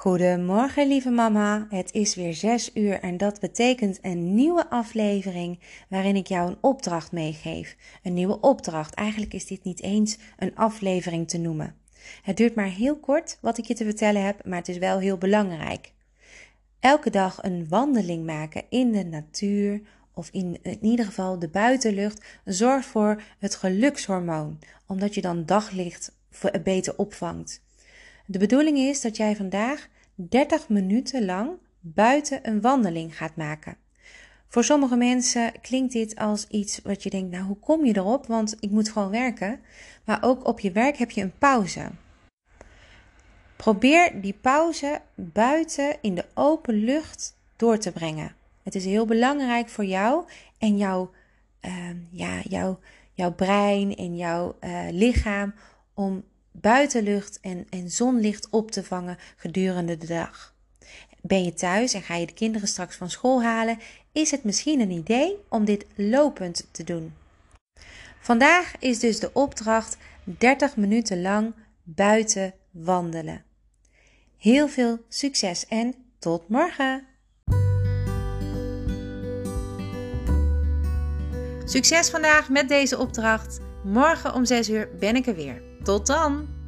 Goedemorgen lieve mama, het is weer 6 uur en dat betekent een nieuwe aflevering waarin ik jou een opdracht meegeef. Een nieuwe opdracht, eigenlijk is dit niet eens een aflevering te noemen. Het duurt maar heel kort wat ik je te vertellen heb, maar het is wel heel belangrijk. Elke dag een wandeling maken in de natuur of in, in ieder geval de buitenlucht zorgt voor het gelukshormoon, omdat je dan daglicht beter opvangt. De bedoeling is dat jij vandaag 30 minuten lang buiten een wandeling gaat maken. Voor sommige mensen klinkt dit als iets wat je denkt, nou hoe kom je erop? Want ik moet gewoon werken. Maar ook op je werk heb je een pauze. Probeer die pauze buiten in de open lucht door te brengen. Het is heel belangrijk voor jou en jouw, uh, ja, jouw, jouw brein en jouw uh, lichaam om buitenlucht en, en zonlicht op te vangen gedurende de dag. Ben je thuis en ga je de kinderen straks van school halen, is het misschien een idee om dit lopend te doen. Vandaag is dus de opdracht 30 minuten lang buiten wandelen. Heel veel succes en tot morgen! Succes vandaag met deze opdracht. Morgen om 6 uur ben ik er weer. Tot dan!